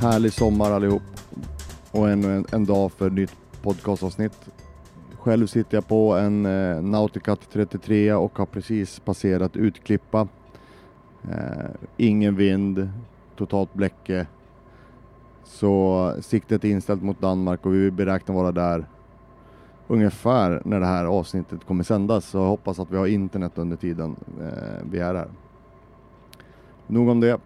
Härlig sommar allihop och ännu en, en dag för nytt podcastavsnitt. Själv sitter jag på en eh, Nauticat 33 och har precis passerat Utklippa. Eh, ingen vind, totalt bläcke. Så siktet är inställt mot Danmark och vi beräknar vara där ungefär när det här avsnittet kommer sändas. Så jag hoppas att vi har internet under tiden eh, vi är här. Nog om det.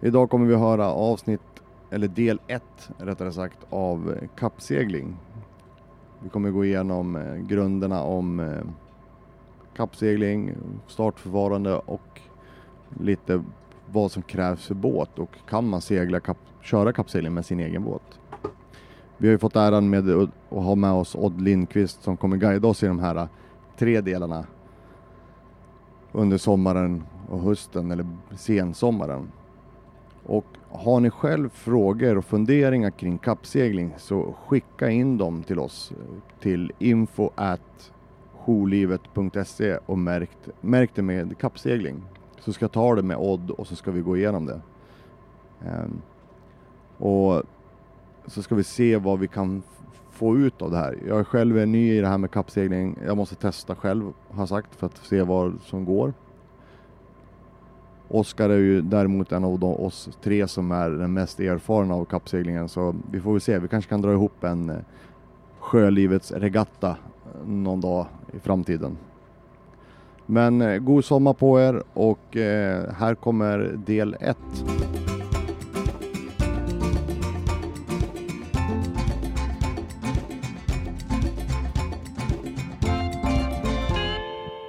Idag kommer vi höra avsnitt, eller del 1 rättare sagt, av eh, kappsegling. Vi kommer gå igenom eh, grunderna om eh, kappsegling, startförfarande och lite vad som krävs för båt och kan man segla kap, köra kappsegling med sin egen båt. Vi har ju fått äran med att ha med oss Odd Lindqvist som kommer guida oss i de här tre delarna under sommaren och hösten eller sensommaren. Och har ni själv frågor och funderingar kring kappsegling så skicka in dem till oss till info at jourlivet.se och märkt, märk det med kappsegling. Så ska jag ta det med Odd och så ska vi gå igenom det. Um, och så ska vi se vad vi kan få ut av det här. Jag är själv är ny i det här med kappsegling. Jag måste testa själv, har sagt, för att se vad som går. Oskar är ju däremot en av de, oss tre som är den mest erfarna av kappseglingen så vi får väl se, vi kanske kan dra ihop en eh, sjölivets regatta eh, någon dag i framtiden. Men eh, god sommar på er och här kommer del 1.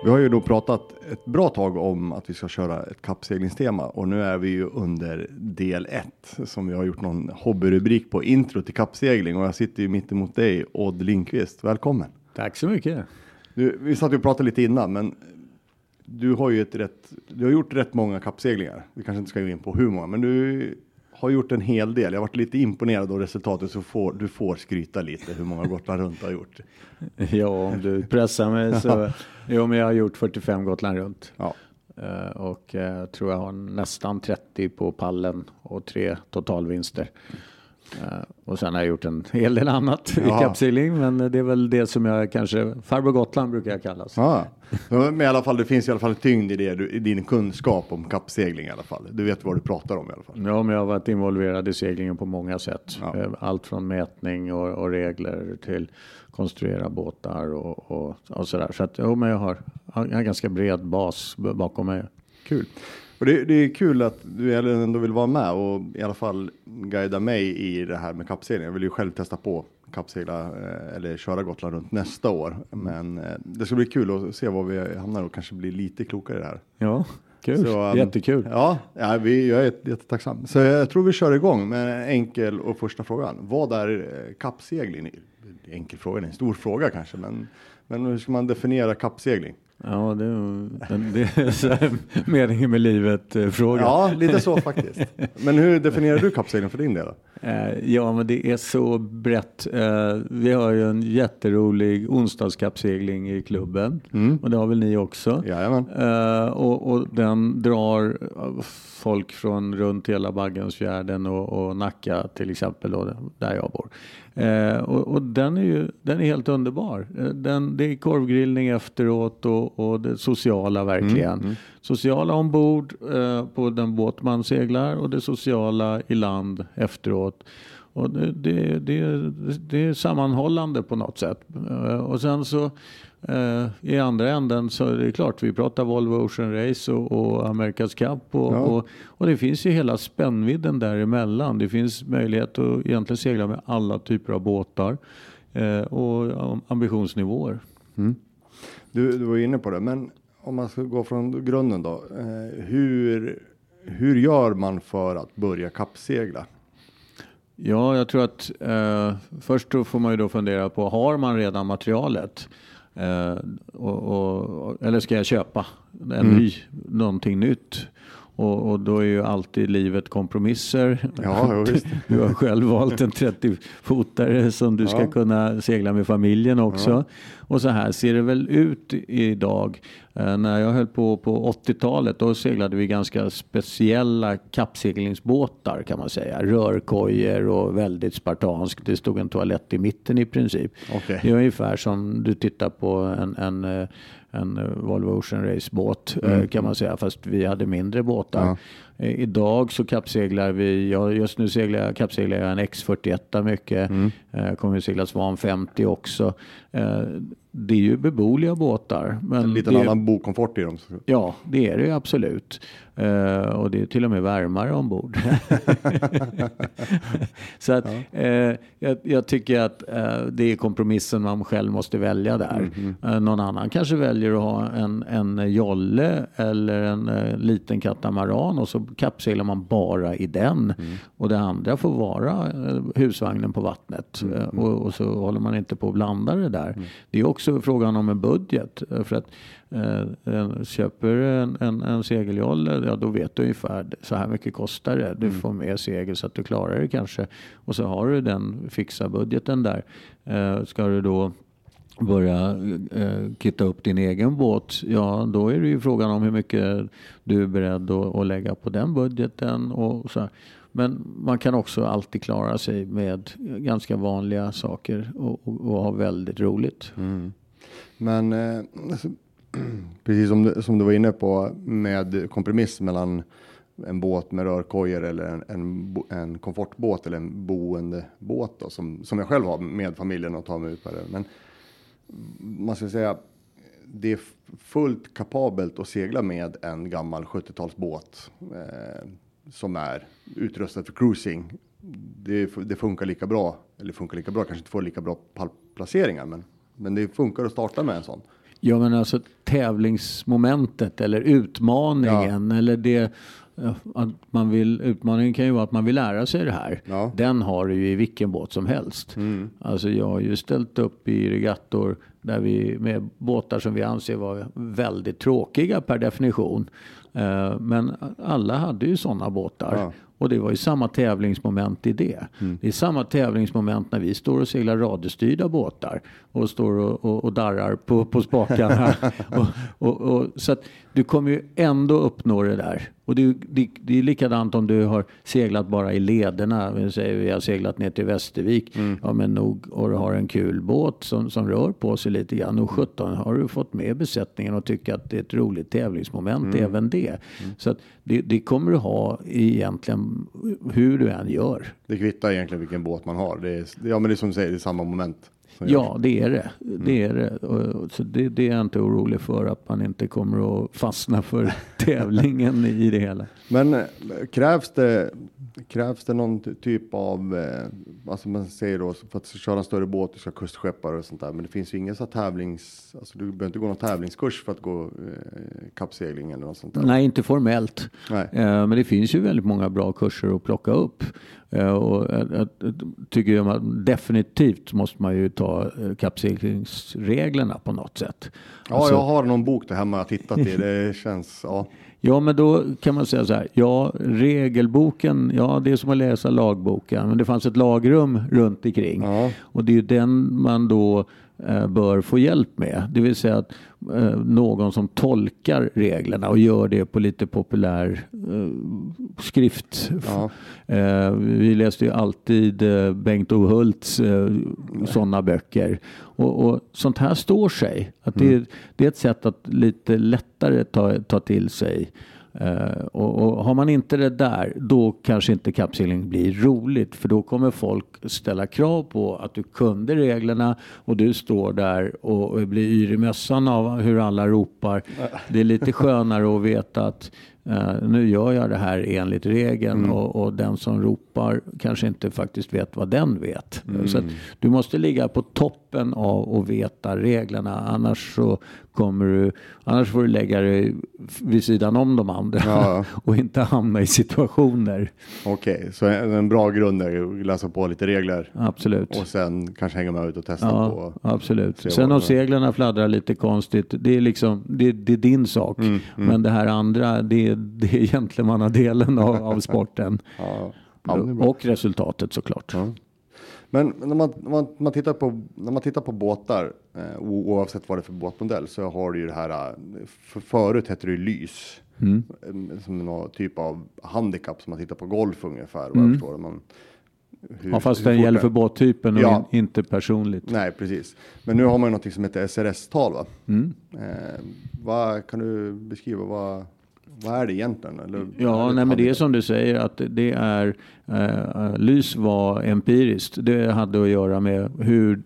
Vi har ju då pratat ett bra tag om att vi ska köra ett kappseglingstema och nu är vi ju under del 1 som vi har gjort någon hobbyrubrik på intro till kappsegling och jag sitter ju mitt emot dig Odd Lindqvist. Välkommen! Tack så mycket! Du, vi satt ju och pratade lite innan men du har ju ett rätt, du har gjort rätt många kappseglingar. Vi kanske inte ska gå in på hur många men du har gjort en hel del. Jag har varit lite imponerad av resultatet så får, du får skryta lite hur många Gotland runt har gjort. Ja, om du pressar mig så. jo, men jag har gjort 45 Gotland runt. Ja. Uh, och jag uh, tror jag har nästan 30 på pallen och tre totalvinster. Uh, och sen har jag gjort en hel del annat ja. i kappsegling, men det är väl det som jag kanske, farbror Gotland brukar jag kallas. Ja. Men i alla fall, det finns i alla fall tyngd i, det, i din kunskap om kappsegling i alla fall. Du vet vad du pratar om i alla fall. Ja, men jag har varit involverad i seglingen på många sätt. Ja. Eh, allt från mätning och, och, regler till konstruera båtar och, och, och sådär. Så att, jo, men jag har, jag har en ganska bred bas bakom mig. Kul. Och det, det, är kul att du ändå vill vara med och i alla fall guida mig i det här med kappsegling. Jag vill ju själv testa på kappsegla eh, eller köra Gotland runt nästa år. Men eh, det ska bli kul att se var vi hamnar och kanske bli lite klokare i det här. Ja, kul. Så, um, Jättekul. Ja, ja vi, jag är jättetacksam. Så jag tror vi kör igång med en enkel och första frågan. Vad är eh, kappsegling? Enkel fråga, en stor fråga kanske, men, men hur ska man definiera kappsegling? Ja, det, det är så här, meningen med livet-fråga. Ja, lite så faktiskt. Men hur definierar du kappsegling för din del? Eh, ja, men det är så brett. Eh, vi har ju en jätterolig onsdagskappsegling i klubben mm. och det har väl ni också. Jajamän. Och, och den drar folk från runt hela Baggensfjärden och, och Nacka till exempel, då, där jag bor. Uh, och, och, den är ju den är helt underbar. Den, det är korvgrillning efteråt och, och det sociala verkligen. Mm, mm. Sociala ombord uh, på den båt man seglar och det sociala i land efteråt. Och det, det, det, det är sammanhållande på något sätt. Och sen så Uh, I andra änden så är det klart, vi pratar Volvo Ocean Race och, och America's Cup och, ja. och, och, det finns ju hela spännvidden däremellan. Det finns möjlighet att egentligen segla med alla typer av båtar uh, och ambitionsnivåer. Mm. Du, du var inne på det, men om man ska gå från grunden då. Uh, hur, hur gör man för att börja kappsegla? Ja, jag tror att först då får man ju då fundera på, har man redan materialet? Eh, och, och, eller ska jag köpa en mm. ny, någonting nytt? Och, och, då är ju alltid livet kompromisser. Ja, du har själv valt en 30-fotare som du ska ja. kunna segla med familjen också. Ja. Och så här ser det väl ut idag. Eh, när jag höll på på 80-talet då seglade vi ganska speciella kappseglingsbåtar kan man säga. Rörkojor och väldigt spartanskt. Det stod en toalett i mitten i princip. Okay. Det är ungefär som du tittar på en, en eh, en eh, Volvo Ocean Race-båt mm. kan man säga, fast vi hade mindre båtar. Ja. Idag så kappseglar vi, ja, just nu seglar jag, kappseglar jag en X41 mycket. Mm. kommer att segla Svan 50 också det är ju beboeliga båtar. Men en liten det, annan bokomfort i dem. Ja, det är det absolut. Uh, och det är till och med varmare ombord. så att, uh, jag, jag, tycker att uh, det är kompromissen man själv måste välja där. Mm -hmm. någon annan kanske väljer att ha en, en jolle eller en liten katamaran och så kappseglar man bara i den. Mm. Och det andra får vara husvagnen på vattnet. Mm -hmm. och, och, så håller man inte på att blanda det där. Mm. Det är också frågan om en budget. För att Eh, köper en, en, en segeljolle, ja då vet du ungefär så här mycket kostar det. Du mm. får med segel så att du klarar det kanske. Och så har du den fixa budgeten där. Eh, ska du då börja eh, kitta upp din egen båt, ja då är det ju frågan om hur mycket du är beredd att, att lägga på den budgeten. Och så men man kan också alltid klara sig med ganska vanliga saker och, och, och ha väldigt roligt. Mm. Men eh, alltså, precis som du, som du var inne på med kompromiss mellan en båt med rörkojor eller en, en, en komfortbåt eller en boendebåt då, som, som jag själv har med familjen och tar mig ut på det. Men man ska säga, det är fullt kapabelt att segla med en gammal 70-talsbåt eh, som är utrustad för cruising. Det, det, funkar lika bra, eller funkar lika bra, kanske inte får lika bra pallplaceringar, men, men det funkar att starta med en sån. Ja men alltså tävlingsmomentet eller utmaningen ja. eller det att man vill, utmaningen kan ju vara att man vill lära sig det här. Ja. Den har du ju i vilken båt som helst. Mm. Alltså jag har ju ställt upp i regattor där vi, med båtar som vi anser var väldigt tråkiga per definition. Uh, men alla hade ju sådana båtar. Ja. Och det var ju samma tävlingsmoment i det. Mm. Det är samma tävlingsmoment när vi står och seglar radiostyrda båtar och står och, och, och darrar på, på spakarna. och, och, så att du kommer ju ändå uppnå det där. Och det, det, det är likadant om du har seglat bara i lederna. Vi säger vi har seglat ner till Västervik. Mm. Ja men nog, och du har en kul båt som, som rör på sig lite grann. Och 17 har du fått med besättningen och tycker att det är ett roligt tävlingsmoment mm. även det. Mm. Så att det, det kommer du ha egentligen hur du än gör. Det kvittar egentligen vilken båt man har. Det är, ja men det är som du säger, det är samma moment. Ja, det är det. Det är det. Så det, det, är jag inte orolig för att man inte kommer att fastna för tävlingen i det hela. Men eh, krävs det, krävs det någon typ av, eh, alltså man säger då för att köra en större båt, du ska kustskeppare och sånt där, men det finns ju ingen så tävlings, alltså du behöver inte gå någon tävlingskurs för att gå eh, kappsegling eller något sånt där. Nej, inte formellt. Nej. men det finns ju väldigt många bra kurser att plocka upp. och jag, jag tycker jag man, definitivt måste man ju ta kappseglingsreglerna på något sätt. Ja, alltså, jag har någon bok där hemma jag tittat i. Det känns, ja. Ja, men då kan man säga så här. Ja, regelboken, ja det är som att läsa lagboken. Men det fanns ett lagrum runt omkring. Ja. Och det är ju den man då eh, bör få hjälp med. Det vill säga att eh, någon som tolkar reglerna och gör det på lite populär eh, skrift. Ja. Eh, vi läste ju alltid eh, Bengt O Hults eh, sådana böcker. Och, och, sånt här står sig. Att det, mm. det är ett sätt att lite lättare ta, ta till sig Uh, och, och, har man inte det där, då kanske inte kappsegling blir roligt. För då kommer folk ställa krav på att du kunde reglerna och du står där och, och blir yr i mössan av hur alla ropar. Det är lite skönare att veta att Uh, nu gör jag det här enligt regeln mm. och, och, den som ropar kanske inte faktiskt vet vad den vet. Mm. Så du måste ligga på toppen av att veta reglerna annars så kommer du, annars får du lägga dig vid sidan om de andra Ja. och inte hamna i situationer. Okej, så en, en bra grund är att läsa på lite regler Absolut. och sen kanske hänga med ut och testa Ja, på. absolut. se Sen om seglarna fladdrar lite konstigt, det är, liksom, det, det är din sak. Mm, Men det här andra, det, det är gentlemannadelen av, av sporten. Ja, ja, och resultatet såklart. Ja. Men när man, när man, man tittar på, när man tittar på båtar, eh, oavsett vad det är för båtmodell, så har du ju det här, eh, för, förut hette det ju lys. Mm. Eh, Som någon typ av handikapp som man tittar på golf ungefär, vad jag förstår. Man, hur, Mm. Ja, fast den gäller för båttypen och Ja. in, inte personligt. Nej, precis. Men nu har man ju någonting som heter SRS-tal va? Mm. Eh, vad, kan du beskriva vad, vad är det egentligen? Eller, Ja, nej, men det är som du säger att det är eh, lys var empiriskt. Det hade att göra med hur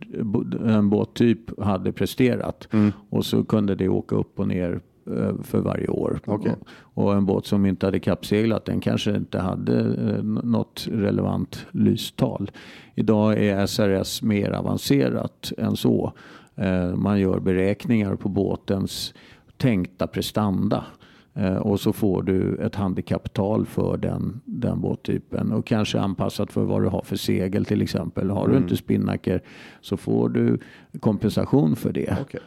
en båttyp hade presterat Mm. och så kunde det åka upp och ner eh, för varje år. Okej. Och, och en båt som inte hade kappseglat den kanske inte hade eh, något relevant lystal. Idag är SRS mer avancerat än så. Eh, man gör beräkningar på båtens tänkta prestanda. Eh, och så får du ett handikapptal för den, den båttypen och kanske anpassat för vad du har för segel till exempel. Har du inte spinnaker så får du kompensation för det. Okej.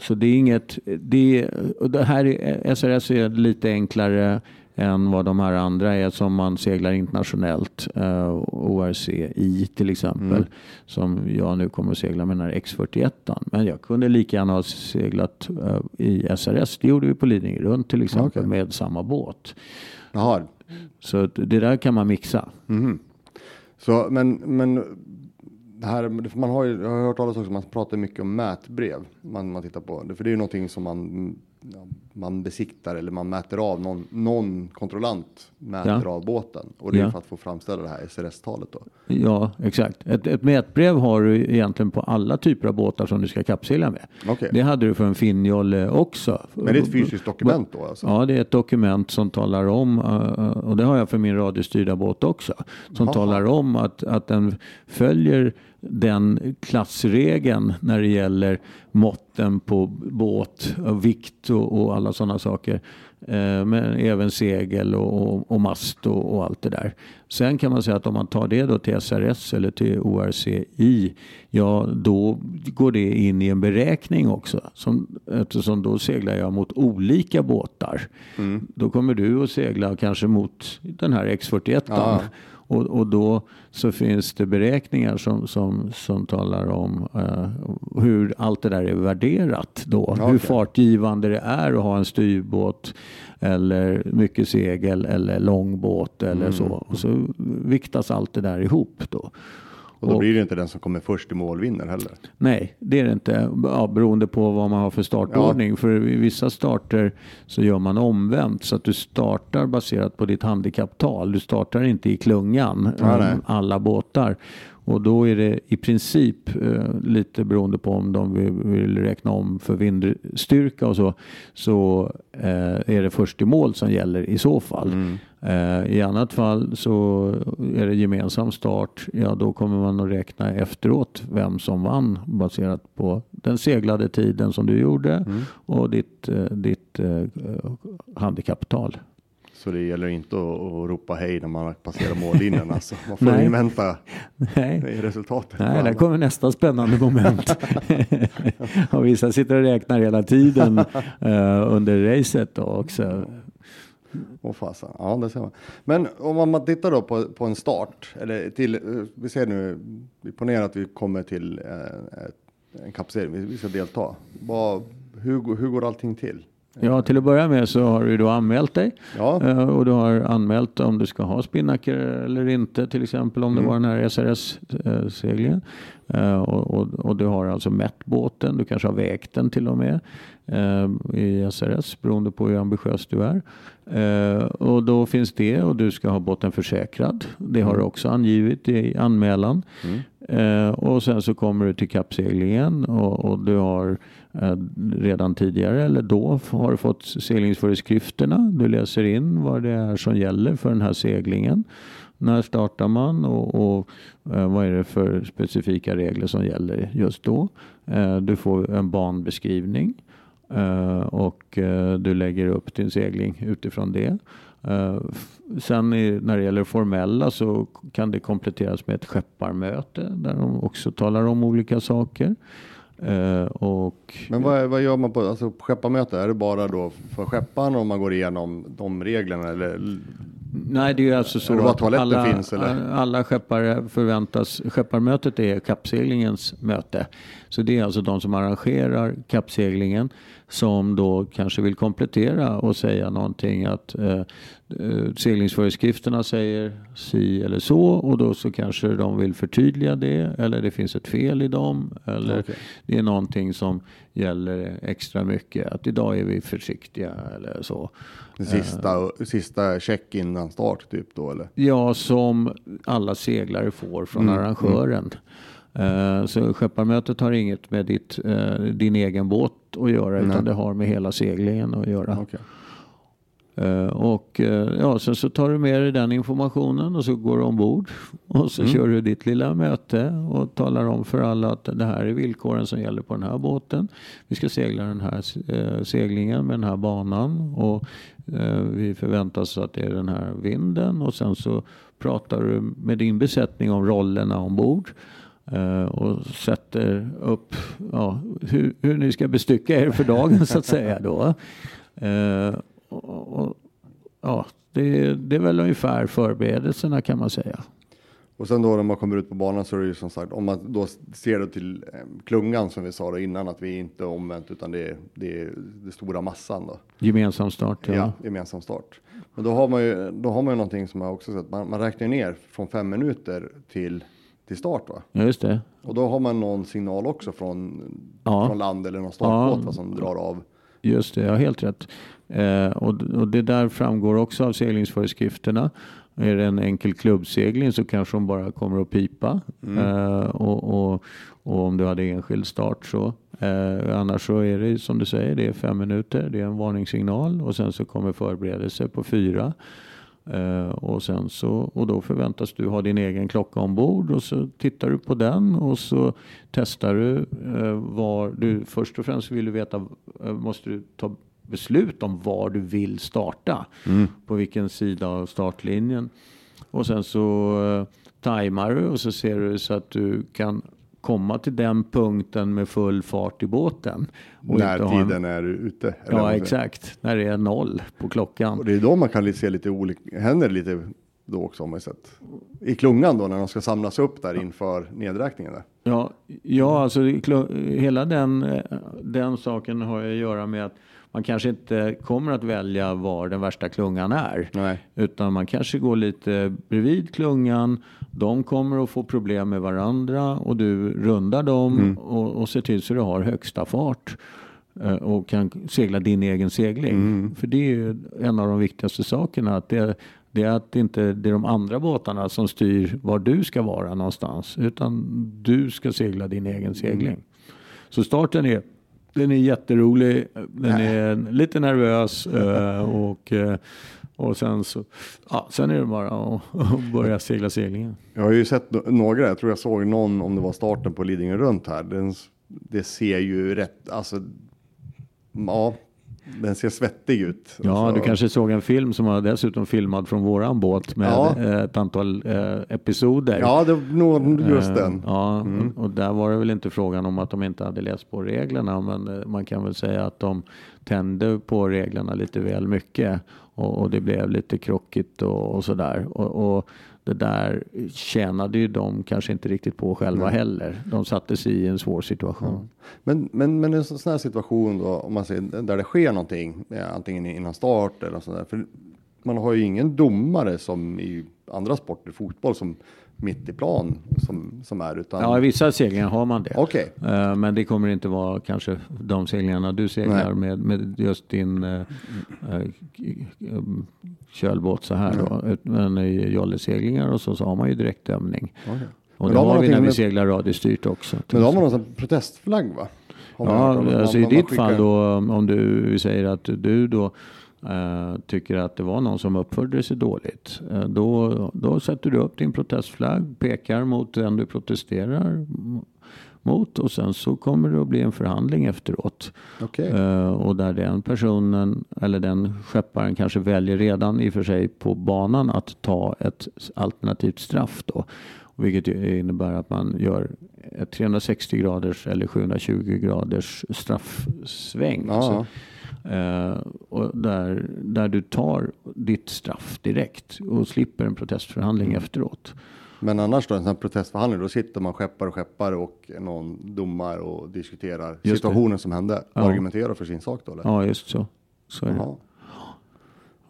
Så det är inget, det, och det här är, SRS är lite enklare än vad de här andra är som man seglar internationellt. Uh, ORCI till exempel. Som jag nu kommer att segla med den här X41. Men jag kunde lika gärna ha seglat eh, i SRS. Det gjorde vi på Lidingö runt till exempel Okej. med samma båt. Jaha, Så det där kan man mixa. Mhm. Så, men, men det här, man har ju, jag har hört talas också, man pratar mycket om mätbrev. Man, man tittar på, för det är ju någonting som man, man besiktar eller man mäter av, någon, någon kontrollant mäter Ja. av båten. Och det är Ja. för att få framställa det här SRS-talet då. Ja, exakt. Ett, ett mätbrev har du egentligen på alla typer av båtar som du ska kappsegla med. Okej. Det hade du för en Finjolle också. Men det är ett fysiskt dokument då alltså? Ja, det är ett dokument som talar om, eh, och det har jag för min radiostyrda båt också, som Jaha. talar om att, att den följer den klassregeln när det gäller måtten på båt, och vikt och, och alla sådana saker. Eh, Men även segel och, och, och mast och, och allt det där. Sen kan man säga att om man tar det då till SRS eller till ORCI, ja då går det in i en beräkning också. Som, eftersom då seglar jag mot olika båtar. Då kommer du att segla kanske mot den här X41. Ja. Och, och då så finns det beräkningar som, som, som talar om eh, hur allt det där är värderat då. Ja, Hur fartgivande det är att ha en styrbåt eller mycket segel eller långbåt eller Mm. så. Och så viktas allt det där ihop då. Och då Och- blir det inte den som kommer först i mål vinner heller. Nej, det är det inte. Ja, beroende på vad man har för startordning. För i vissa starter så gör man omvänt. Så att du startar baserat på ditt handikapptal. Du startar inte i klungan, Ja, alla båtar. Och då är det i princip eh, lite beroende på om de vill, vill räkna om för vindstyrka och så. Så eh, är det först i mål som gäller i så fall. Eh, I annat fall så är det gemensam start. Ja, då kommer man att räkna efteråt vem som vann baserat på den seglade tiden som du gjorde och ditt, eh, ditt eh, handikapptal. Så det gäller inte att, att ropa hej när man har passerat mållinjen alltså. Man får Nej. invänta Nej. resultatet. Nej, där kommer nästa spännande moment. och vissa sitter och räknar hela tiden eh, under racet då också. Åh fasen, ja det ser man. Men om man- tittar då på, på en start, eller till, eh, vi ser nu, vi ponerar att vi kommer till eh, en kappserie, vi, vi ska delta. Bara, hur, hur går allting till? Ja, till att börja med så har du då anmält dig. Ja, Eh, Och du har anmält om du ska ha spinnaker eller inte, till exempel om det var den här SRS-seglingen. Eh, Och, och, och du har alltså mätt båten, du kanske har vägt den till och med eh, i SRS beroende på hur ambitiös du är. Eh, Och då finns det och du ska ha båten försäkrad. Det har du också angivit i anmälan. Eh, och sen så kommer du till kappseglingen och, och du har eh, Eh, redan tidigare eller då har du fått seglingsföreskrifterna. Du läser in vad det är som gäller för den här seglingen. När startar man och, och eh, vad är det för specifika regler som gäller just då. Eh, du får en banbeskrivning. Och du lägger upp din segling utifrån det. Sen när det gäller formella så kan det kompletteras med ett skepparmöte där de också talar om olika saker. Eh, och, Men vad, vad gör man på alltså, skepparmöte? Är det bara då för skepparen om man går igenom de reglerna eller? Nej, det är alltså så Är att alla, finns, eller? alla skeppare förväntas, skepparmötet är kappseglingens möte. Så det är alltså de som arrangerar kappseglingen som då kanske vill komplettera och säga någonting att eh, eh, seglingsföreskrifterna säger si eller så och då så kanske de vill förtydliga det eller det finns ett fel i dem eller Okej. det är någonting som gäller extra mycket att idag är vi försiktiga eller så. Sista, sista check innan start typ då eller? Ja, som alla seglare får från Mm, arrangören. Eh, Så skepparmötet har inget med ditt, eh, din egen båt att göra Nej. utan det har med hela seglingen att göra. Okej. Eh, Och eh, ja, sen så tar du med dig den informationen och så går du ombord och så Mm. kör du ditt lilla möte och talar om för alla att det här är villkoren som gäller på den här båten. Vi ska segla den här eh, seglingen med den här banan och eh, vi förväntar oss att det är den här vinden och sen så pratar du med din besättning om rollerna ombord. Eh, Och sätter upp ja, hur, hur ni ska bestycka er för dagen så att säga då. Eh, och, och, ja, det, det är väl ungefär förberedelserna kan man säga. Och sen då när man kommer ut på banan så är det ju som sagt om man då ser det till eh, klungan som vi sa då innan att vi inte är omvänt utan det är, det är det stora massan då. Gemensam start. Ja. Ja, gemensam start. Men då har man ju, då har man ju någonting som jag också sett, man, man räknar ner från fem minuter till, till start va? ja, just det. Och då har man någon signal också från, Ja. från land eller någon startbåt Ja. som drar av. Just det, ja, helt rätt. Eh, och, och det där framgår också av seglingsföreskrifterna. Är det en enkel klubbsegling så kanske de bara kommer att pipa. Eh, och, och, och om du hade enskild start så. Eh, annars så är det som du säger, det är fem minuter, det är en varningssignal och sen så kommer förberedelse på fyra. Eh, och, sen så, och då förväntas du ha din egen klocka ombord och så tittar du på den och så testar du eh, var du först och främst vill du veta, eh, måste du ta beslut om var du vill starta. På vilken sida av startlinjen. Och sen så eh, tajmar du och så ser du så att du kan komma till den punkten med full fart i båten. Och när ha en- tiden är ute. Ja exakt, när det är noll på klockan. Och det är då man kan se lite olika, händer lite då också har man sett. I klungan då när de ska samlas upp där inför nedräkningen där. Ja, ja alltså hela den, den saken har ju att göra med att man kanske inte kommer att välja var den värsta klungan är. Nej. Utan man kanske går lite bredvid klungan. De kommer att få problem med varandra och du rundar dem och, och ser till så du har högsta fart. eh, Och kan segla din egen segling. För det är ju en av de viktigaste sakerna. Att det, det är att inte det är de andra båtarna som styr var du ska vara någonstans. Utan du ska segla din egen segling. Så starten är den är jätterolig, den är lite nervös eh, och, eh, och sen så ja, sen är det bara att börja segla seglingen. Jag har ju sett några, jag tror jag såg någon om det var starten på Lidingö runt här. Den, det ser ju rätt, alltså, ja, den ser svettig ut. Ja, alltså, du kanske såg en film som var dessutom filmad från våran båt med Ja. eh, ett antal eh, episoder. Ja, det var nog just Eh, den. Ja, och, och där var det väl inte frågan om att de inte hade läst på reglerna, men eh, man kan väl säga att de tände på reglerna lite väl mycket och, och det blev lite krockigt och, och sådär. Och, och det där tjänade ju de kanske inte riktigt på själva heller. De satte sig i en svår situation. Men, men, men en sån här situation då, om man säger där det sker någonting, eh, antingen innan start eller sådär. För man har ju ingen domare som i andra sporter, fotboll, som mitt i plan som, som är utan. Ja, i vissa seglingar har man det. Okej. Eh, Men det kommer inte vara kanske de seglingarna du seglar med, med just din k- um, kölbåt så här. Ut- Men i jolleseglingar och så, så har man ju direktdömning. Okej. Och Men det då har man vi när vi med- seglar radiostyrt också. Men då har man någon protestflagg va? Man om? Ja, alltså Man- i man ditt skickar- fall då om du säger att du då tycker att det var någon som uppförde sig dåligt. eh, då, då sätter du upp din protestflagg, pekar mot den du protesterar mot och sen så kommer det att bli en förhandling efteråt. Okej. Eh, och där den personen eller den skepparen kanske väljer redan i och för sig på banan att ta ett alternativt straff då. Vilket innebär att man gör ett 360 graders eller 720 graders straffsväng. Ja. Alltså, eh, och där, där du tar ditt straff direkt och slipper en protestförhandling Mm. efteråt. Men annars då, en sån här protestförhandling, då sitter man skeppare och skeppare och någon domar och diskuterar situationen som hände. Och Ja. argumenterar för sin sak då eller? Ja, just så. Så är det.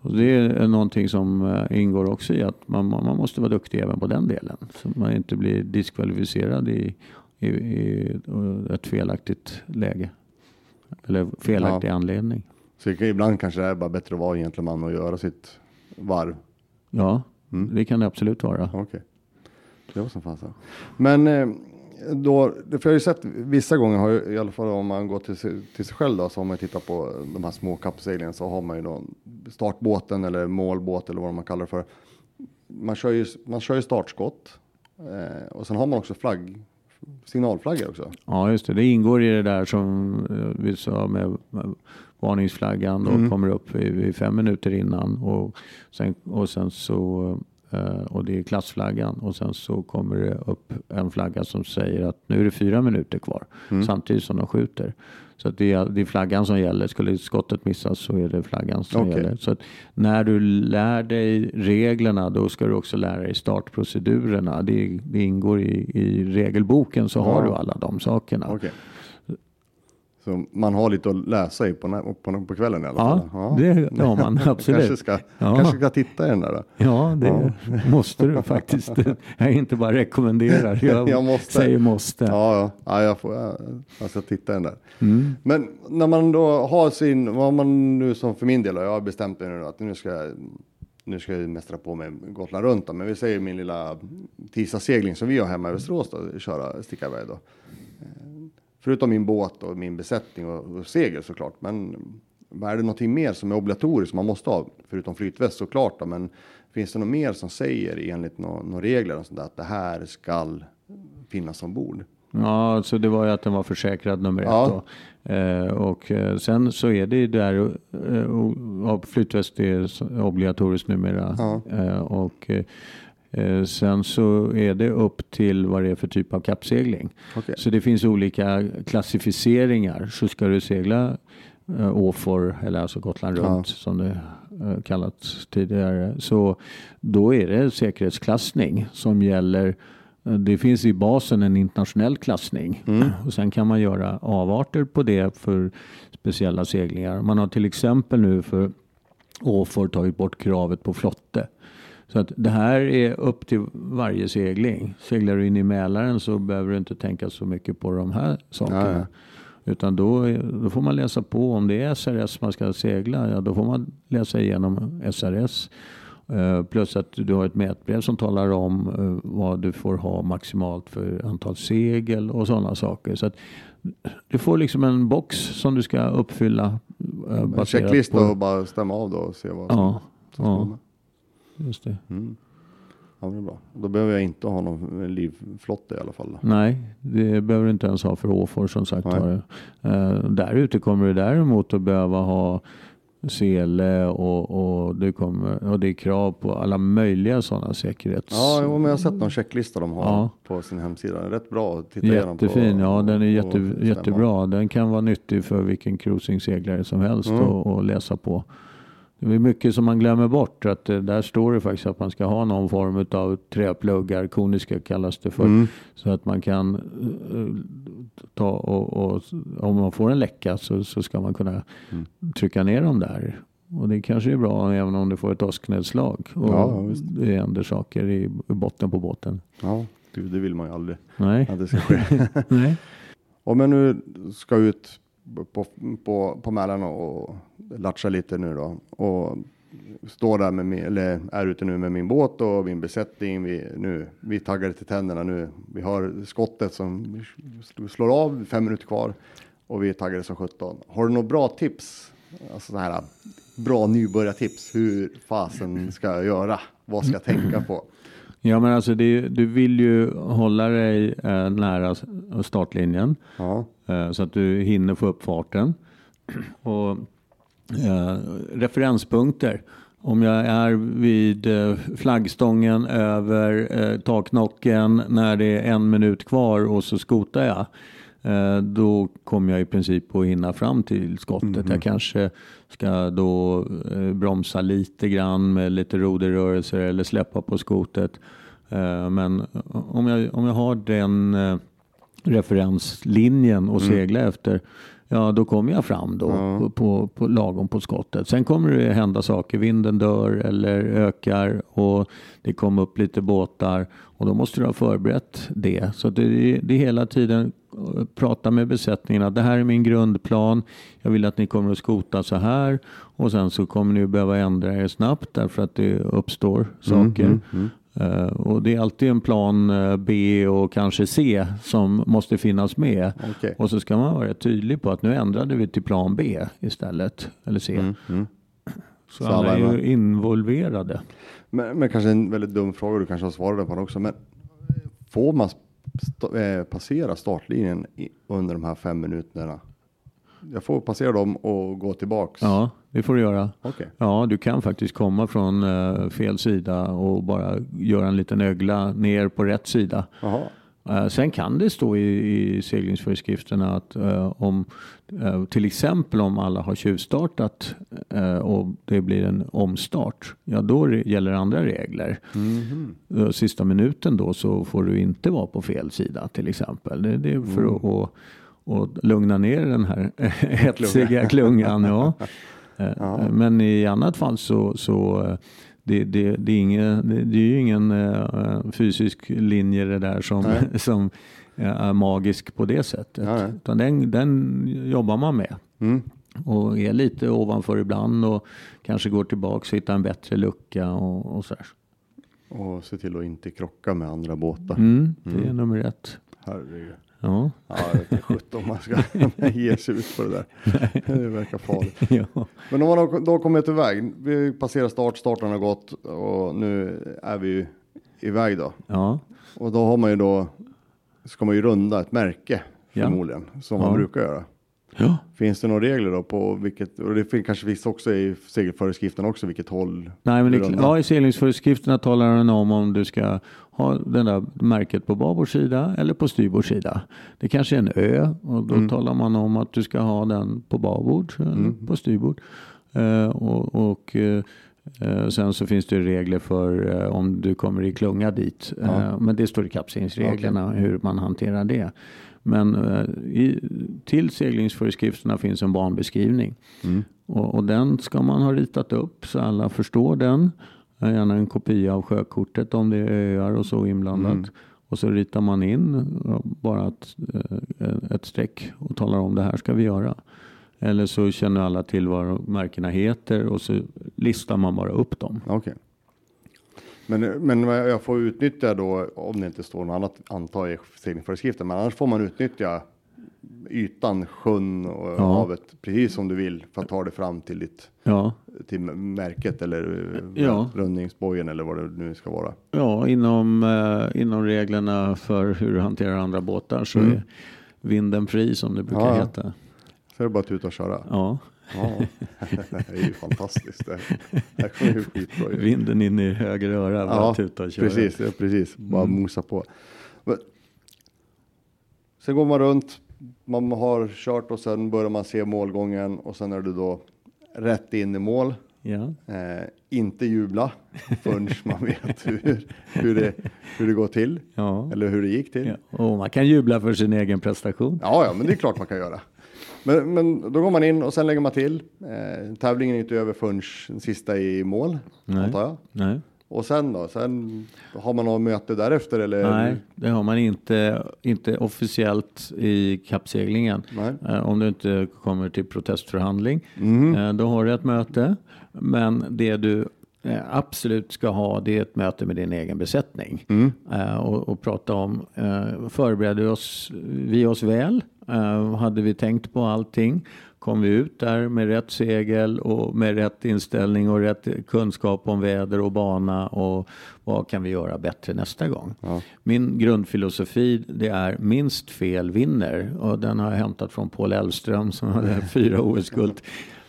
Och det är någonting som eh, ingår också i att man, man måste vara duktig även på den delen. Så man inte blir diskvalificerad i, i, i ett felaktigt läge. Eller felaktig anledning. Så ibland kanske det är bara bättre att vara gentleman och göra sitt varv. Ja, Mm. det kan det absolut vara. Okej. Det var som fasen. Men eh, då, för jag har ju sett vissa gånger, har ju, i alla fall om man går till, sig- till sig själv då, så har man ju tittat på de här små kappseglingen så har man ju då startbåten eller målbåt eller vad man kallar det för. Man kör ju, man kör ju startskott eh, och sen har man också flagg, signalflaggor också. Ja, just det. Det ingår i det där som eh, vi sa med varningsflaggan och Mm. kommer upp i, i fem minuter innan och sen, och sen så och det är klassflaggan och sen så kommer det upp en flagga som säger att nu är det fyra minuter kvar Mm. samtidigt som de skjuter. Så det, är, det är flaggan som gäller. Skulle skottet missas så är det flaggan som Okej. gäller. Så när du lär dig reglerna då ska du också lära dig startprocedurerna. Det, det ingår i, i regelboken så har Ja. du alla de sakerna. Okej. Så man har lite att läsa i på, på, på kvällen i alla Ja, fall. det har man Kanske absolut. ska, Ja. kanske ska titta i den där då. Ja, det måste du faktiskt. Jag inte bara rekommenderar, jag, Jag måste. säger måste. Ja, ja. ja jag, får, jag, jag ska titta i den där. Mm. Men när man då har sin, vad man nu som för min del, då, jag har bestämt mig nu att nu ska jag, nu ska jag mästra på med Gotland runt då, men vi säger min lilla tisdagssegling som vi har hemma i Västerås då, köra, sticka iväg då. Förutom min båt och min besättning och, och segel såklart, men är det någonting mer som är obligatoriskt som man måste ha, förutom flytväst såklart då, men finns det något mer som säger enligt några nå regler och sånt där, att det här skall finnas ombord? Ja, så det var ju att den var försäkrad nummer Ja. ett. Då. Eh, och eh, sen så är det ju där, eh, flytväst är obligatoriskt numera. Ja. Eh, och eh, sen så är det upp till vad det är för typ av kappsegling. Okej. Så det finns olika klassificeringar. Så ska du segla eh, Åfor, eller alltså Gotland Ja. runt som det eh, kallats tidigare. Så då är det säkerhetsklassning som gäller. Eh, Det finns i basen en internationell klassning Mm. och sen kan man göra avarter på det för speciella seglingar. Man har till exempel nu för Åfor tagit bort kravet på flotte. Så att det här är upp till varje segling. Seglar du in i Mälaren så behöver du inte tänka så mycket på de här sakerna. Ja, ja. Utan då, då får man läsa på om det är SRS man ska segla. Ja, då får man läsa igenom SRS. Eh, Plus att du har ett mätbrev som talar om eh, vad du får ha maximalt för antal segel och sådana saker. Så att du får liksom en box som du ska uppfylla. eh, En checklista på- och bara stämma av då och se vad som, Ja, ska ja. Just det. Mm. Ja, det är bra. Då behöver jag inte ha någon livflotte i alla fall. då. Nej, det behöver du inte ens ha för Åfor som sagt var. Uh, där ute kommer du däremot att behöva ha sele och, och, det kommer, och det är krav på alla möjliga sådana säkerhets... Ja, jo, men jag har sett någon checklista de har Ja. på sin hemsida. Den är rätt bra att titta igenom på. Jättefin, ja den är jätte, jättebra. Den kan vara nyttig för vilken cruisingseglare som helst Mm. och, och läsa på. Det är mycket som man glömmer bort. Att eh, där står det faktiskt att man ska ha någon form av träpluggar, koniska kallas det för. Mm. Så att man kan eh, ta och, och om man får en läcka så, så ska man kunna Mm. trycka ner dem där. Och det kanske är bra även om du får ett åsknedslag. Och Ja, visst. det händer saker i, botten på båten. Ja, det, det vill man ju aldrig Nej. att det ska ske. Nej. Om jag nu ska ut på, på, på Mälaren och latcha lite nu då och står där med min, eller är ute nu med min båt och min besättning. Vi, nu, vi taggade till tänderna nu. Vi har skottet som slår av, fem minuter kvar och vi är taggade som 17. Har du några bra tips? Alltså så här bra nybörjartips hur fasen ska jag göra? Vad ska jag tänka på? Ja, men alltså det, du vill ju hålla dig eh, nära startlinjen Ja. Eh, så att du hinner få upp farten. Och eh, referenspunkter. Om jag är vid eh, flaggstången över eh, taknocken när det är en minut kvar och så skotar jag. Eh, då kommer jag i princip att hinna fram till skottet. Jag kanske ska då bromsa lite grann med lite roderrörelser eller släppa på skotet. Men om jag, om jag har den referenslinjen att segla efter, ja då kommer jag fram då på, på, på lagom på skottet. Sen kommer det hända saker, vinden dör eller ökar och det kommer upp lite båtar och då måste du ha förberett det. Så det, det är hela tiden eh, prata med besättningen att det här är min grundplan. Jag vill att ni kommer att skota så här och sen så kommer ni behöva ändra er snabbt därför att det uppstår saker. Eh, och det är alltid en plan eh, B och kanske C som måste finnas med. Okej. Och så ska man vara tydlig på att nu ändrade vi till plan B istället. Eller C. Mm, Så, Så alla är ju involverade. Men, men kanske en väldigt dum fråga, du kanske har svarat på den också. Men får man sta, eh, passera startlinjen under de här fem minuterna? Jag får passera dem och gå tillbaks? Ja, det får du göra. Okej. Ja, du kan faktiskt komma från eh, fel sida och bara göra en liten ögla ner på rätt sida. Jaha. Eh, Sen kan det stå i, i seglingsföreskrifterna att eh, om eh, till exempel om alla har tjuvstartat eh, och det blir en omstart, ja då gäller andra regler. Eh, Sista minuten då så får du inte vara på fel sida till exempel. Det, det är för att, att, att lugna ner den här hetsiga klungan. Ja. Eh, Men i annat fall så, så eh, det, det, det, är ingen, det, är ju ingen eh, fysisk linje det där som, Nej. som eh, är magisk på det sättet. Ja. Utan den, den jobbar man med. Mm. Och är lite ovanför ibland och kanske går tillbaka och hittar en bättre lucka och, och sådär. Och se till att inte krocka med andra båtar. Mm, det är nummer ett. Herregud. Ja. Ja, jag vet inte sjutton man ska ge sig ut på det där. Det verkar farligt. ja. Men om man då kommit iväg, vi passerar start, starten har gått och nu är vi ju iväg då. ja. Och då har man ju då, ska man ju runda ett märke Ja. förmodligen, som Ja. man brukar göra. Ja. Finns det några regler då på vilket, och det fin- kanske finns också i segelföreskriften också vilket håll? Nej, men det, rundar? ja, i seglingsföreskrifterna talar den om om du ska ha det där märket på babord sida eller på styrbord sida. Det kanske är en ö och då Mm. talar man om att du ska ha den på babord eller på styrbord. Eh, och och eh, eh, sen så finns det regler för om du kommer i klunga dit. Ja. Men det står i kapslingsreglerna hur man hanterar det. Men eh, i, till seglingsföreskrifterna finns en banbeskrivning. Mm. Och, och den ska man ha ritat upp så alla förstår den. Eh, Gärna en kopia av sjökortet om det är öar och så inblandat. Mm. Och så ritar man in bara ett, eh, ett streck och talar om det här ska vi göra. Eller så känner alla till vad märkena heter och så listar man bara upp dem. Okej. Men, men jag får utnyttja då, om det inte står något annat antar jag i seglingsföreskriften, men annars får man utnyttja ytan, sjön och Ja. havet precis som du vill för att ta dig fram till ditt Ja, till märket eller eh, Ja. rundningsbojen eller vad det nu ska vara. ja inom, eh, inom reglerna för hur du hanterar andra båtar så Mm. är vinden fri som det brukar ja. heta. Så är det bara att tuta och köra. Ja, Ja, det är ju fantastiskt. Det här kommer ju skitbra. vinden in i höger öra, bara Ja, tuta och köra. precis, ja, precis. Bara Mm. mosa på. Men, sen går man runt, man har kört och sen börjar man se målgången och sen är du då rätt in i mål. Ja. Eh, inte jubla förrän man vet hur, hur, det, hur det går till. Ja. Eller hur det gick till. ja. Och man kan jubla för sin egen prestation. Ja, ja, men det är klart man kan göra. Men, men då går man in och sen lägger man till. Eh, tävlingen är inte över förrän den sista i mål, Nej. antar jag. Nej. Och sen då? Sen har man något möte därefter eller? Nej, det har man inte, inte officiellt i kappseglingen. Nej. Eh, Om du inte kommer till protestförhandling. Eh, Då har du ett möte. Men det du eh, absolut ska ha det är ett möte med din egen besättning. Mm. Och, och prata om, förbereder oss, vi oss väl? Eh, hade vi tänkt på allting? Kom vi ut där med rätt segel och med rätt inställning och rätt kunskap om väder och bana och vad kan vi göra bättre nästa gång? Ja. Min grundfilosofi det är minst fel vinner och den har jag hämtat från Paul Elvström som hade fyra OS-guld.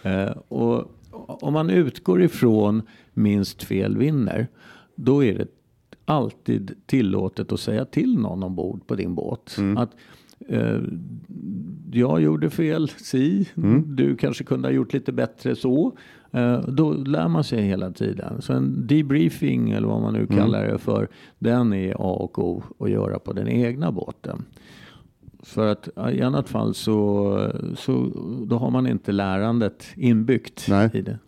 Eh, och om man utgår ifrån minst fel vinner då är det alltid tillåtet att säga till någon ombord på din båt. Att eh, jag gjorde fel, si. Du kanske kunde ha gjort lite bättre så. Eh, då lär man sig hela tiden. Så en debriefing eller vad man nu kallar det för. Den är A och O att göra på den egna båten. För att i annat fall så, så då har man inte lärandet inbyggt Nej. i det.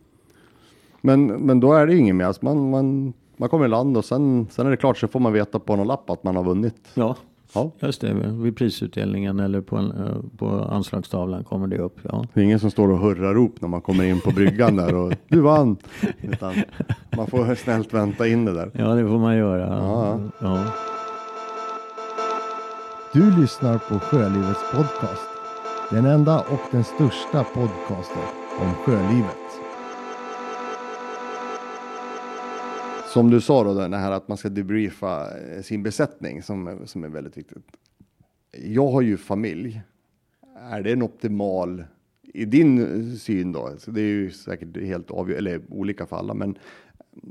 Men, men då är det inget mer. Alltså man, man, man kommer i land och sen, sen är det klart så får man veta på någon lapp att man har vunnit. Ja, Ja. just det. Vid prisutdelningen eller på, en, eh, på anslagstavlan kommer det upp. Ja. Det är ingen som står och hurrar rop när man kommer in på bryggan där och du vann. Utan man får snällt vänta in det där. ja, det får man göra. Ja. Ja. Du lyssnar på Sjölivets podcast. Den enda och den största podcasten om sjölivet. Som du sa då, det här att man ska debriefa eh, sin besättning som, som är väldigt viktigt. Jag har ju familj. Är det en optimal, i din eh, syn då, så det är ju säkert helt avgör, eller olika för alla, men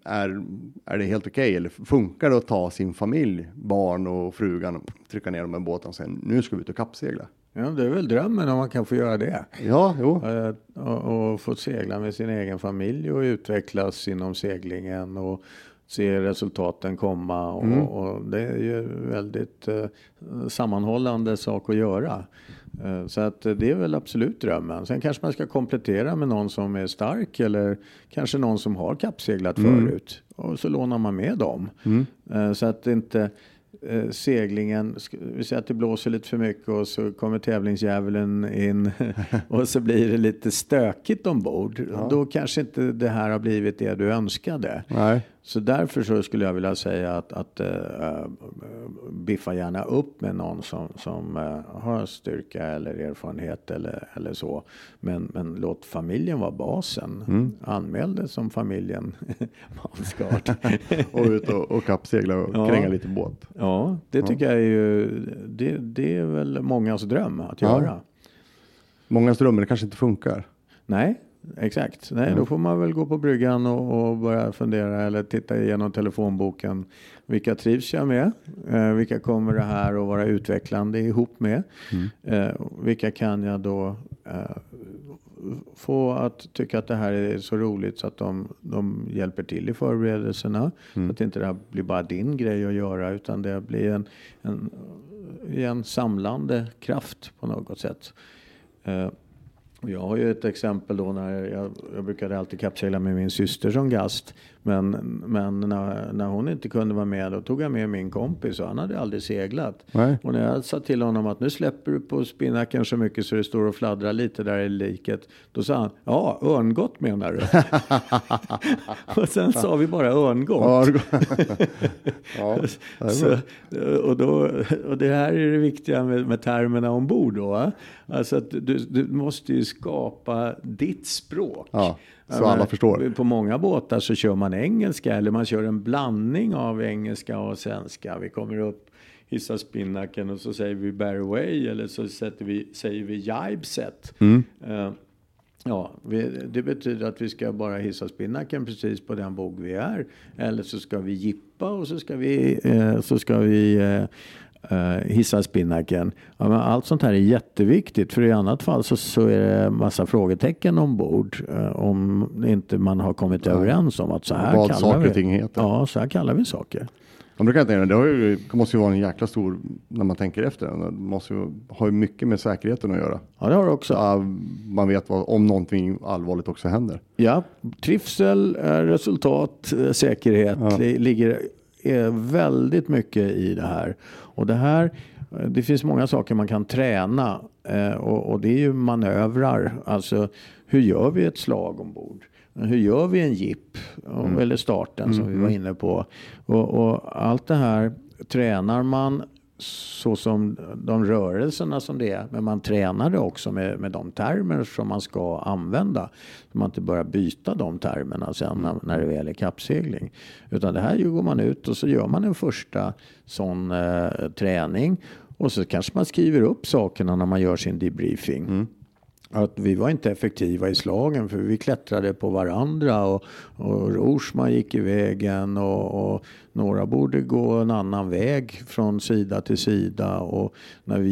är, är det helt okej eller funkar det att ta sin familj, barn och frugan, och trycka ner dem i båten och säga nu ska vi ut och kappsegla? ja, det är väl drömmen om man kan få göra det. Ja, jo, Eh, Och, och få segla med sin egen familj och utvecklas inom seglingen och se resultaten komma. Och, Mm. och det är ju väldigt eh, sammanhållande sak att göra. Eh, så att det är väl absolut drömmen. Sen kanske man ska komplettera med någon som är stark eller kanske någon som har kappseglat förut. Och så lånar man med dem. Eh, så att inte eh, seglingen, vi säger att det blåser lite för mycket och så kommer tävlingsdjävulen in och så blir det lite stökigt ombord. Då kanske inte det här har blivit det du önskade. nej, Så därför så skulle jag vilja säga att, att äh, biffa gärna upp med någon som, som äh, har styrka eller erfarenhet eller, eller så. Men, men låt familjen vara basen. Anmäl det som familjen Malmsgard. och ut och, och kappsegla och Ja. kränga lite båt. ja, det tycker jag är ju, det, det är väl mångas dröm att Ja. göra. Många drömmar, det kanske inte funkar. Nej, exakt. Nej, Då får man väl gå på bryggan och, och börja fundera eller titta igenom telefonboken. Vilka trivs jag med? Eh, vilka kommer det här att vara utvecklande ihop med? Eh, vilka kan jag då eh, få att tycka att det här är så roligt så att de, de hjälper till i förberedelserna. Så att inte det här blir bara din grej att göra utan det blir en, en, en samlande kraft på något sätt. Och Jag har ju ett exempel då när jag, jag brukade alltid kappsegla med min syster som gast. Men, men när, när hon inte kunde vara med då tog jag med min kompis och han hade aldrig seglat. Nej. Och när jag sa till honom att nu släpper du på spinnaken så mycket så det står och fladdrar lite där i liket. Då sa han, ja örngott menar du? och sen sa vi bara örngott. Ja, Så, och, då, och det här är det viktiga med, med termerna ombord. Då? Alltså att du, du måste ju skapa ditt språk. Ja, så alla förstår. På många båtar så kör man engelska eller man kör en blandning av engelska och svenska. Vi kommer upp, hissar spinnaken och så säger vi bear away eller så sätter vi, säger vi jibe set. Mm. Eh, Ja, vi, det betyder att vi ska bara hissa spinnaken precis på den bog vi är. Eller så ska vi jippa och så ska vi, eh, så ska vi eh, hissa spinnaken. Ja, allt sånt här är jätteviktigt för i annat fall så, så är det massa frågetecken ombord. Eh, om inte man har kommit överens om att så här Vad kallar saker vi heter. Ja, så här kallar vi saker. Man brukar tänka, det, har ju, det måste ju vara en jäkla stor, när man tänker efter, det måste ju ha ju mycket med säkerheten att göra. Ja, det har du också. Så, man vet vad, om någonting allvarligt också händer. Ja, trivsel, eh, resultat, eh, säkerhet Ja. det ligger eh, väldigt mycket i det här. Och det här, det finns många saker man kan träna eh, och, och det är ju manövrar. Alltså hur gör vi ett slag ombord? Hur gör vi en jipp? Mm. Eller starten som vi var inne på. Och, och allt det här tränar man så som de rörelserna som det är. Men man tränar det också med, med de termer som man ska använda. Så man inte börjar byta de termerna sen när, när det väl är kappsegling. Utan det här går man ut och så gör man en första sån eh, träning. Och så kanske man skriver upp sakerna när man gör sin debriefing. Mm. Att vi var inte effektiva i slagen för vi klättrade på varandra och, och Rorsman gick i vägen och, och några borde gå en annan väg från sida till sida och när vi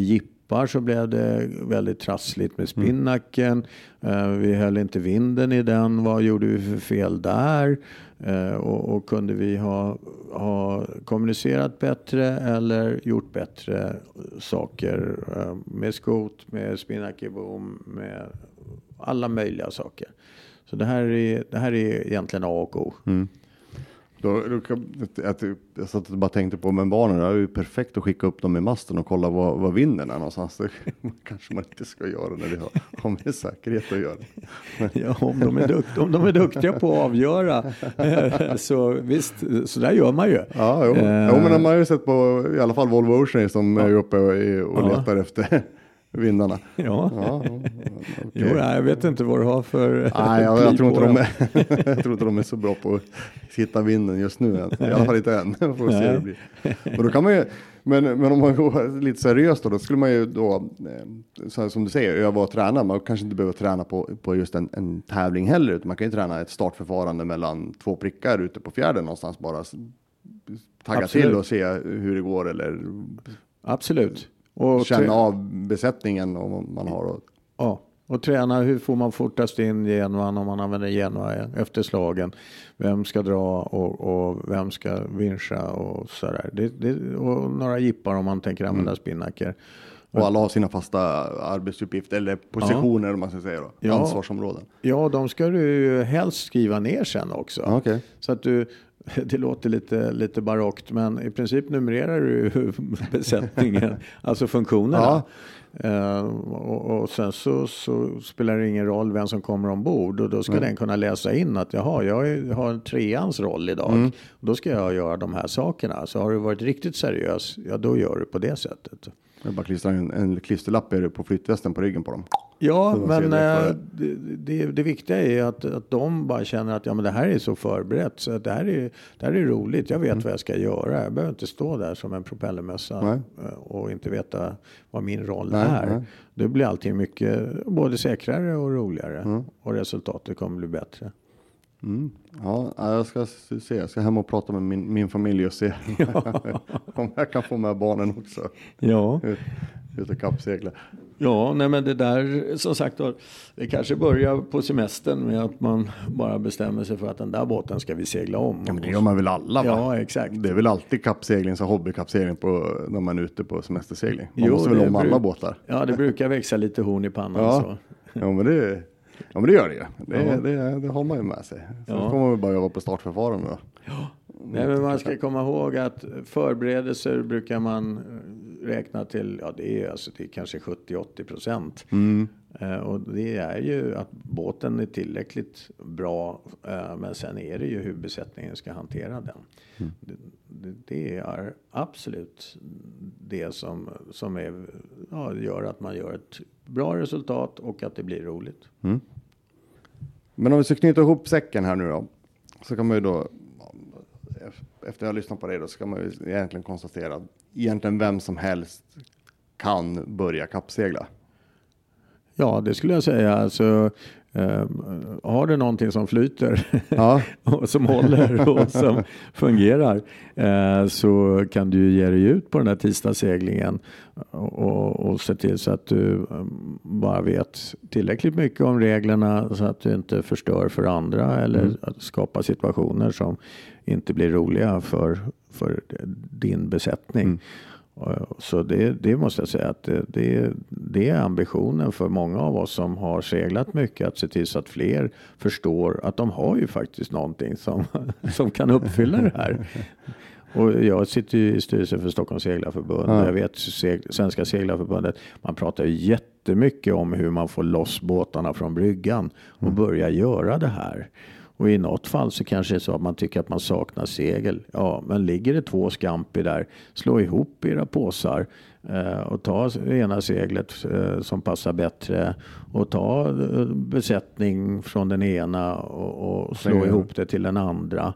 jippar så blev det väldigt trassligt med spinnaken. Eh, vi höll inte vinden i den. Vad gjorde vi för fel där? Eh, och, och kunde vi ha, ha kommunicerat bättre eller gjort bättre saker eh, med skot, med spinnakerboom, med alla möjliga saker. Så det här är, det här är egentligen A och O. Då, då, kan- att, jag satt och bara tänkte på, men barnen, det är ju perfekt att skicka upp dem i masten och kolla vad, vad vinden är någonstans. Det kanske man inte ska göra när det har, har med säkerhet att göra. Ja, om, de är dukt, om de är duktiga på att avgöra eh, så visst, så där gör man ju. Ja, jo. Eh, jo men man har ju sett på i alla fall Volvo Ocean som är uppe och Ja. letar efter vindarna. Ja. Ja, ja, Jo, jag vet inte vad du har för Nej, jag, jag, tror inte de är, jag tror inte de är så bra på att hitta vinden just nu. än. I alla fall inte än. Får se hur det blir. Men, då kan man ju, men, men om man går lite seriöst då, då skulle man ju då, eh, så som du säger, öva och träna. Man kanske inte behöver träna på, på just en, en tävling heller, utan man kan ju träna ett startförfarande mellan två prickar ute på fjärden någonstans bara. Tagga Absolut. till och se hur det går eller Absolut. Och känna av besättningen om man har. Och, Ja, och träna hur får man fortast in genuan om man använder genua efter slagen. Vem ska dra och, och vem ska vinscha och sådär. Det, det, och några jippar om man tänker använda spinnaker. och alla har sina fasta arbetsuppgifter eller positioner om man ska säga då. Ja. Ansvarsområden. Ja, de ska du helst skriva ner sen också. Ja, okej. Så att du, det låter lite, lite barockt, men i princip numrerar du besättningen, alltså funktionerna. Ja. Eh, och, och sen så, så spelar det ingen roll vem som kommer ombord och då ska den kunna läsa in att jaha, jag har en treans roll idag. Mm. Då ska jag göra de här sakerna. Så har du varit riktigt seriös, ja då gör du på det sättet. Jag bara klistrar en, en klisterlapp på flytvästen på ryggen på dem. Ja, men eh, det, det, det viktiga är att, att de bara känner att ja, men det här är så förberett. Så att det, här är, det här är roligt. Jag vet vad jag ska göra. Jag behöver inte stå där som en propellermössa Mm. Nej. eh, och inte veta vad min roll Nej, är. nej. Det blir allting mycket både säkrare och roligare. Mm. Och resultatet kommer bli bättre. Mm. Ja, jag ska se. Jag ska hem och prata med min, min familj och se om jag kan få med barnen också. Ja. Ut, ut och kappsegla. Ja, nej men det där som sagt då, det kanske börjar på semestern med att man bara bestämmer sig för att den där båten ska vi segla om. Ja, men det gör man väl alla va? Ja, exakt. Det är väl alltid kappsegling, så hobbykappsegling på, när man är ute på semestersegling. Man Jo, måste väl om alla båtar. Ja, det brukar växa lite horn i pannan. Ja. Så. Ja, men det, ja, men det gör det ju. Det, Ja. det, det har man ju med sig. Så Ja. får man väl bara jobba på startförfarande då. Nej, men man ska komma ihåg att förberedelser brukar man räkna till, ja det är, alltså, det är kanske 70-80 procent. Mm. Eh, och det är ju att båten är tillräckligt bra, eh, men sen är det ju hur besättningen ska hantera den. Det, det, det är absolut det som, som är, ja, gör att man gör ett bra resultat och att det blir roligt. Men om vi ska knyta ihop säcken här nu då. Så kan man ju då, efter jag har lyssnat på dig då, så kan man ju egentligen konstatera att egentligen vem som helst kan börja kappsegla. Ja, det skulle jag säga. Alltså, eh, har du någonting som flyter Ja. och som håller och som fungerar eh, så kan du ge dig ut på den här tisdagsseglingen och, och, och se till så att du eh, bara vet tillräckligt mycket om reglerna så att du inte förstör för andra eller att skapa situationer som inte blir roliga för, för din besättning. Och- Så det, det måste jag säga att det, det, är ambitionen för många av oss som har seglat mycket att se till så att fler förstår att de har ju faktiskt någonting som, som kan uppfylla det här. Och jag sitter ju i styrelsen för Stockholms seglarförbund. Ja. Jag vet seg, Svenska seglarförbundet. Man pratar ju jättemycket om hur man får loss båtarna från bryggan och börja göra det här. Och i något fall så kanske det är så att man tycker att man saknar segel. Ja, men ligger det två scampi där, slå ihop era påsar eh, och ta ena seglet eh, som passar bättre och ta eh, besättning från den ena och, och slå Mm. ihop det till den andra.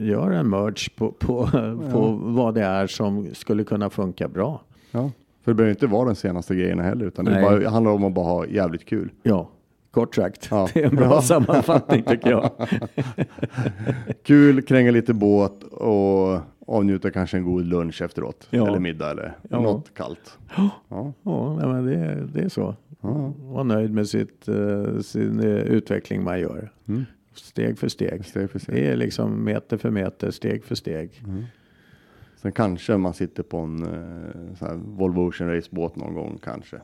Gör en merge på, på, på vad det är som skulle kunna funka bra. Ja. För det behöver inte vara den senaste grejen heller, utan det bara, handlar om att bara ha jävligt kul. Ja, kort sagt. Ja. Det är en bra Ja. sammanfattning tycker jag. Kul, kränga lite båt och avnjuta kanske en god lunch efteråt. Ja. Eller middag eller Ja. något kallt. Ja. Ja, nej, men det, det är så. Var nöjd med sitt, eh, sin eh, utveckling man gör. Mm. Steg för steg. Steg för steg. Det är liksom meter för meter, steg för steg. Sen kanske man sitter på en eh, Volvo Ocean Race-båt någon gång kanske.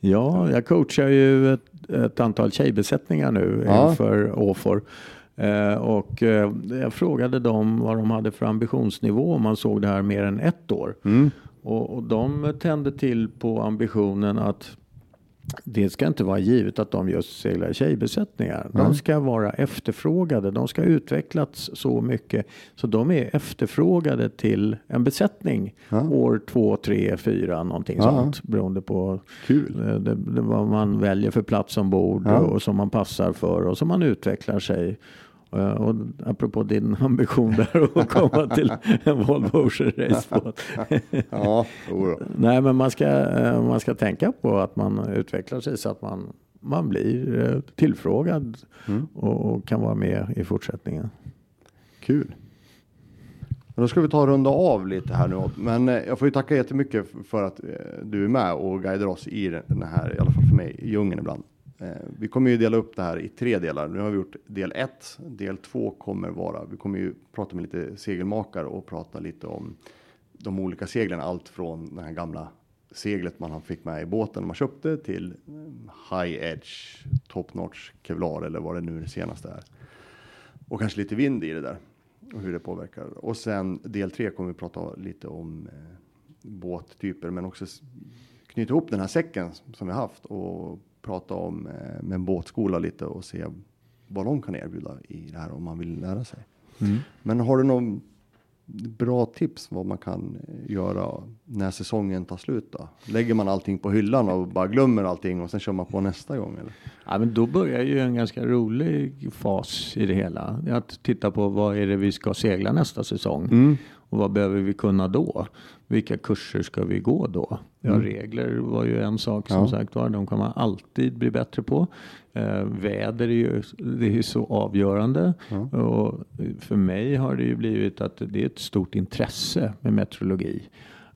Ja, jag coachar ju ett, ett antal tjejbesättningar nu Ja. inför OFOR. Eh, och eh, jag frågade dem vad de hade för ambitionsnivå om man såg det här mer än ett år. Mm. Och, och de tände till på ambitionen att det ska inte vara givet att de just seglar tjejbesättningar. De ska vara efterfrågade. De ska ha utvecklats så mycket så de är efterfrågade till en besättning år två, tre, fyra någonting Ja. sånt beroende på Kul. eh, det, det, vad man väljer för plats ombord Ja. och som man passar för och som man utvecklar sig. Eh, Och apropå din ambition där att komma till en Volvo Ocean Racebåt. Ja. Nej, men man ska, eh, man ska tänka på att man utvecklar sig så att man, man blir eh, tillfrågad Mm. och, och kan vara med i fortsättningen. Kul. Men då ska vi ta och runda av lite här nu. Men jag får ju tacka jättemycket för att du är med och guidar oss i den här, i alla fall för mig, djungeln ibland. Eh, Vi kommer ju dela upp det här i tre delar. Nu har vi gjort del 1, Del 2 kommer vara, vi kommer ju prata med lite segelmakare och prata lite om de olika seglen. Allt från det här gamla seglet man fick med i båten när man köpte till eh, high edge, top notch, kevlar eller vad det nu det senaste är. Och kanske lite vind i det där och hur det påverkar. Och sen del 3 kommer vi prata lite om eh, båttyper, men också knyta ihop den här säcken som vi haft och prata om eh, med en båtskola lite och se vad de kan erbjuda i det här om man vill lära sig. Men har du någon bra tips vad man kan eh, göra när säsongen tar slut då? Lägger man allting på hyllan och bara glömmer allting och sen kör man på nästa gång eller? Ja, men då börjar ju en ganska rolig fas i det hela. Att titta på vad är det vi ska segla nästa säsong och vad behöver vi kunna då? Vilka kurser ska vi gå då? Ja, regler var ju en sak som Ja. sagt var. De kan man alltid bli bättre på. Eh, väder är ju, det är ju så avgörande. Och för mig har det ju blivit att det är ett stort intresse med meteorologi.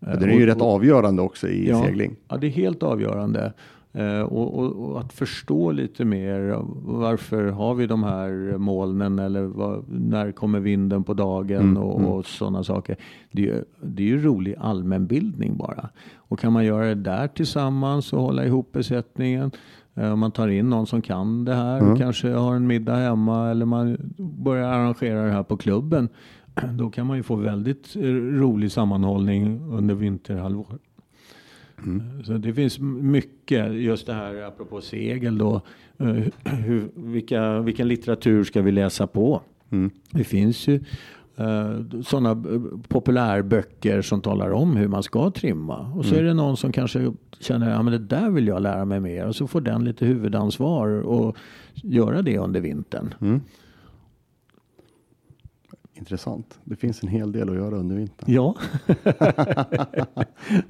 Eh, Den är ju och- rätt avgörande också i ja, segling. Ja, det är helt avgörande. Eh, och, och, och att förstå lite mer varför har vi de här molnen eller vad, när kommer vinden på dagen Mm, och, och sådana saker. Det är, ju, det är ju rolig allmänbildning bara. Och kan man göra det där tillsammans och hålla ihop besättningen. eh, man tar in någon som kan det här Mm. kanske har en middag hemma eller man börjar arrangera det här på klubben. Då kan man ju få väldigt eh, rolig sammanhållning under vinterhalvåret. Så det finns mycket, just det här apropå segel då. eh, Hur, vilka, vilken litteratur ska vi läsa på? Det finns ju uh, sådana populärböcker som talar om hur man ska trimma. Och så är det någon som kanske känner att ja, det där vill jag lära mig mer. Och så får den lite huvudansvar och göra det under vintern. Intressant. Det finns en hel del att göra under vintern. Ja,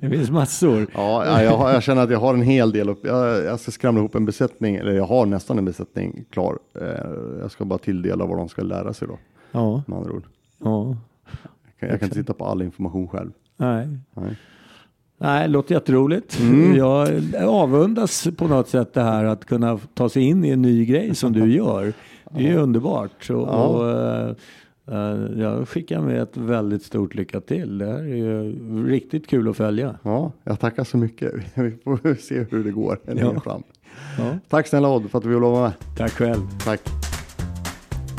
det finns massor. Ja, ja, jag, har, jag känner att jag har en hel del. Upp, jag, jag ska skramla ihop en besättning, eller jag har nästan en besättning klar. Eh, jag ska bara tilldela vad de ska lära sig då, Ja, med andra ord. ja. Jag kan, jag kan inte sitta på all information själv. Nej. Nej. Nej, det låter jätteroligt. Jag avundas på något sätt det här att kunna ta sig in i en ny grej som du gör. Det är ju underbart. Och, Ja. och, eh, jag skickar med ett väldigt stort lycka till. Det här är ju riktigt kul att följa. Ja, jag tackar så mycket. Vi får se hur det går Ja. fram. Ja, Tack snälla Odd för att du ville vara med. tack själv. Tack.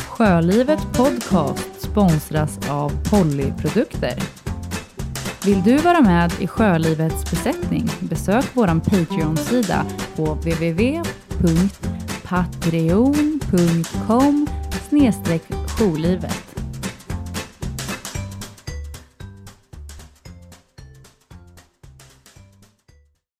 Sjölivet Podcast sponsras av Pollyprodukter. Vill du vara med i Sjölivets besättning? Besök vår Patreon-sida på www.patreon.com snedstreck jourlivet